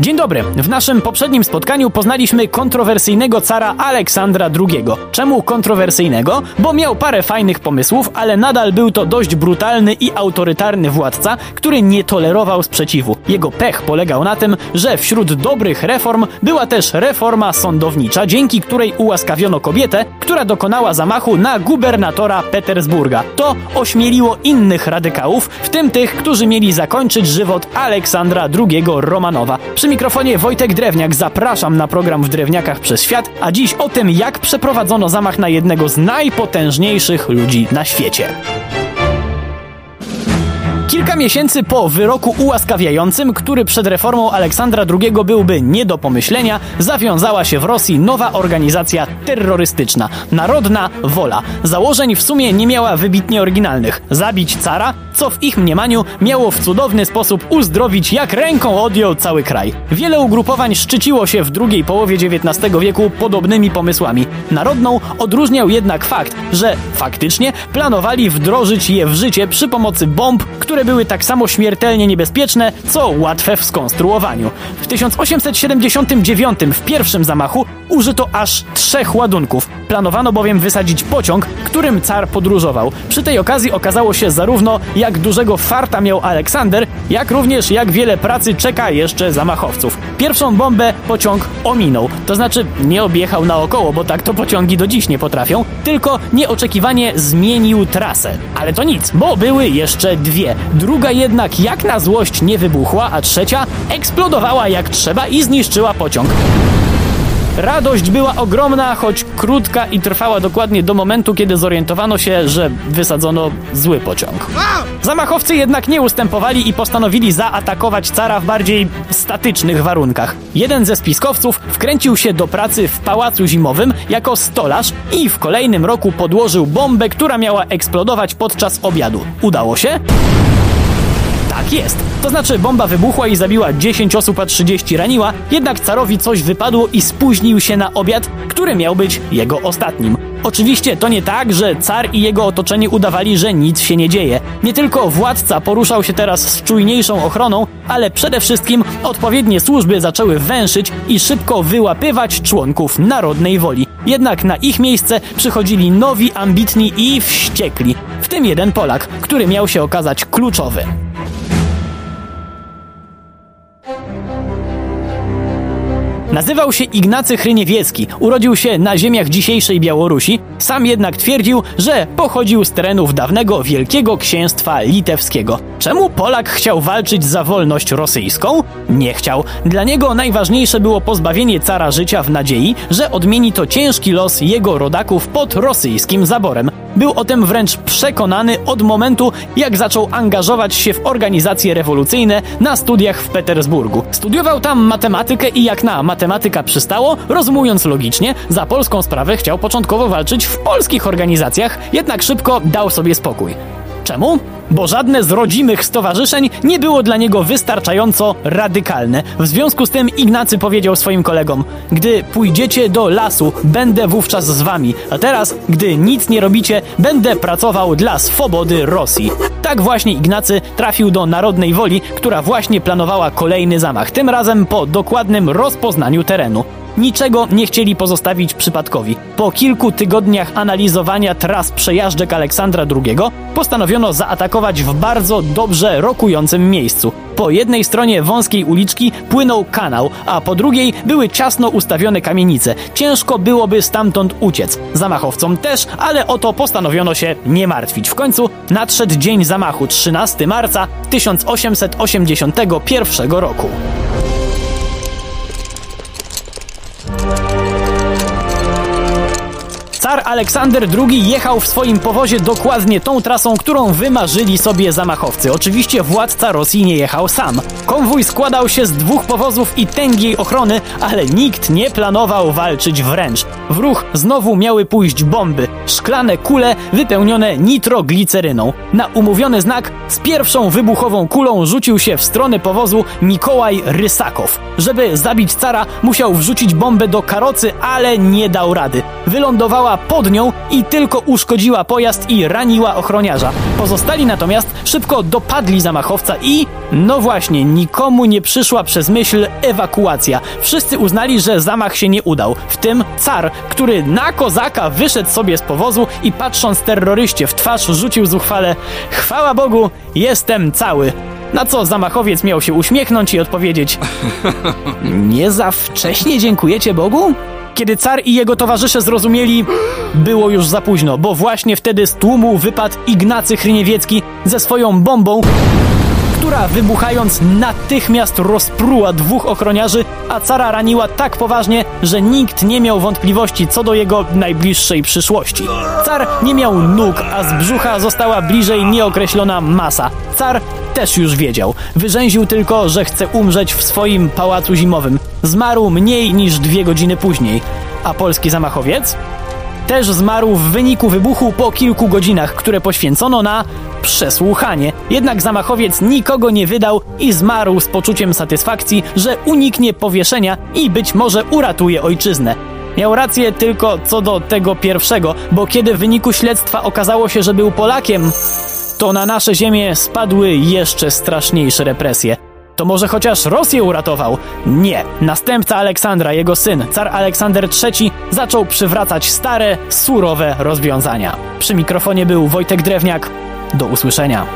Dzień dobry. W naszym poprzednim spotkaniu poznaliśmy kontrowersyjnego cara Aleksandra II. Czemu kontrowersyjnego? Bo miał parę fajnych pomysłów, ale nadal był to dość brutalny i autorytarny władca, który nie tolerował sprzeciwu. Jego pech polegał na tym, że wśród dobrych reform była też reforma sądownicza, dzięki której ułaskawiono kobietę, która dokonała zamachu na gubernatora Petersburga. To ośmieliło innych radykałów, w tym tych, którzy mieli zakończyć żywot Aleksandra II Romanowa. Przy mikrofonie Wojtek Drewniak zapraszam na program w Drewniakach przez świat, a dziś o tym, jak przeprowadzono zamach na jednego z najpotężniejszych ludzi na świecie. Kilka miesięcy po wyroku ułaskawiającym, który przed reformą Aleksandra II byłby nie do pomyślenia, zawiązała się w Rosji nowa organizacja terrorystyczna Narodna Wola. Założeń w sumie nie miała wybitnie oryginalnych. Zabić cara, co w ich mniemaniu miało w cudowny sposób uzdrowić jak ręką odjął cały kraj. Wiele ugrupowań szczyciło się w drugiej połowie XIX wieku podobnymi pomysłami. Narodną odróżniał jednak fakt, że faktycznie planowali wdrożyć je w życie przy pomocy bomb, które były tak samo śmiertelnie niebezpieczne, co łatwe w skonstruowaniu. W 1879 w pierwszym zamachu użyto aż trzech ładunków. Planowano bowiem wysadzić pociąg, którym car podróżował. Przy tej okazji okazało się zarówno, jak dużego farta miał Aleksander, jak również jak wiele pracy czeka jeszcze zamachowców. Pierwszą bombę pociąg ominął, to znaczy nie objechał naokoło, bo tak to pociągi do dziś nie potrafią, tylko nieoczekiwanie zmienił trasę. Ale to nic, bo były jeszcze dwie. Druga jednak jak na złość nie wybuchła, a trzecia eksplodowała jak trzeba i zniszczyła pociąg. Radość była ogromna, choć krótka i trwała dokładnie do momentu, kiedy zorientowano się, że wysadzono zły pociąg. Zamachowcy jednak nie ustępowali i postanowili zaatakować cara w bardziej statycznych warunkach. Jeden ze spiskowców wkręcił się do pracy w pałacu zimowym jako stolarz i w kolejnym roku podłożył bombę, która miała eksplodować podczas obiadu. Udało się? Tak jest. To znaczy bomba wybuchła i zabiła 10 osób, a 30 raniła, jednak carowi coś wypadło i spóźnił się na obiad, który miał być jego ostatnim. Oczywiście to nie tak, że car i jego otoczenie udawali, że nic się nie dzieje. Nie tylko władca poruszał się teraz z czujniejszą ochroną, ale przede wszystkim odpowiednie służby zaczęły węszyć i szybko wyłapywać członków narodnej woli. Jednak na ich miejsce przychodzili nowi, ambitni i wściekli, w tym jeden Polak, który miał się okazać kluczowy. Nazywał się Ignacy Chryniewiecki, urodził się na ziemiach dzisiejszej Białorusi, sam jednak twierdził, że pochodził z terenów dawnego Wielkiego Księstwa Litewskiego. Czemu Polak chciał walczyć za wolność rosyjską? Nie chciał. Dla niego najważniejsze było pozbawienie cara życia w nadziei, że odmieni to ciężki los jego rodaków pod rosyjskim zaborem. Był o tym wręcz przekonany od momentu, jak zaczął angażować się w organizacje rewolucyjne na studiach w Petersburgu. Studiował tam matematykę i jak na matematyka przystało, rozumując logicznie, za polską sprawę chciał początkowo walczyć w polskich organizacjach, jednak szybko dał sobie spokój. Czemu? Bo żadne z rodzimych stowarzyszeń nie było dla niego wystarczająco radykalne. W związku z tym Ignacy powiedział swoim kolegom: Gdy pójdziecie do lasu, będę wówczas z wami, a teraz, gdy nic nie robicie, będę pracował dla swobody Rosji. Tak właśnie Ignacy trafił do Narodnej Woli, która właśnie planowała kolejny zamach, tym razem po dokładnym rozpoznaniu terenu niczego nie chcieli pozostawić przypadkowi. Po kilku tygodniach analizowania tras przejażdżek Aleksandra II postanowiono zaatakować w bardzo dobrze rokującym miejscu. Po jednej stronie wąskiej uliczki płynął kanał, a po drugiej były ciasno ustawione kamienice. Ciężko byłoby stamtąd uciec. Zamachowcom też, ale o to postanowiono się nie martwić. W końcu nadszedł dzień zamachu 13 marca 1881 roku. Car Aleksander II jechał w swoim powozie dokładnie tą trasą, którą wymarzyli sobie zamachowcy. Oczywiście władca Rosji nie jechał sam. Konwój składał się z dwóch powozów i tęgiej ochrony, ale nikt nie planował walczyć wręcz. W ruch znowu miały pójść bomby, szklane kule wypełnione nitrogliceryną. Na umówiony znak z pierwszą wybuchową kulą rzucił się w stronę powozu Mikołaj Rysakow. Żeby zabić cara, musiał wrzucić bombę do karocy, ale nie dał rady. Wylądowała pod nią i tylko uszkodziła pojazd i raniła ochroniarza. Pozostali natomiast szybko dopadli zamachowca i, no właśnie, nikomu nie przyszła przez myśl ewakuacja. Wszyscy uznali, że zamach się nie udał. W tym car, który na kozaka wyszedł sobie z powozu i patrząc terroryście w twarz rzucił zuchwale Chwała Bogu, jestem cały. Na co zamachowiec miał się uśmiechnąć i odpowiedzieć Nie za wcześnie dziękujecie Bogu? Kiedy car i jego towarzysze zrozumieli, było już za późno, bo właśnie wtedy z tłumu wypadł Ignacy Chryniewiecki ze swoją bombą, która wybuchając natychmiast rozpruła dwóch ochroniarzy, a cara raniła tak poważnie, że nikt nie miał wątpliwości co do jego najbliższej przyszłości. Car nie miał nóg, a z brzucha została bliżej nieokreślona masa. Car też już wiedział. Wyrzęził tylko, że chce umrzeć w swoim pałacu zimowym. Zmarł mniej niż dwie godziny później. A polski zamachowiec? Też zmarł w wyniku wybuchu po kilku godzinach, które poświęcono na przesłuchanie. Jednak zamachowiec nikogo nie wydał i zmarł z poczuciem satysfakcji, że uniknie powieszenia i być może uratuje ojczyznę. Miał rację tylko co do tego pierwszego, bo kiedy w wyniku śledztwa okazało się, że był Polakiem, to na nasze ziemię spadły jeszcze straszniejsze represje. To może chociaż Rosję uratował? Nie. Następca Aleksandra, jego syn, car Aleksander III, zaczął przywracać stare, surowe rozwiązania. Przy mikrofonie był Wojtek Drewniak. Do usłyszenia.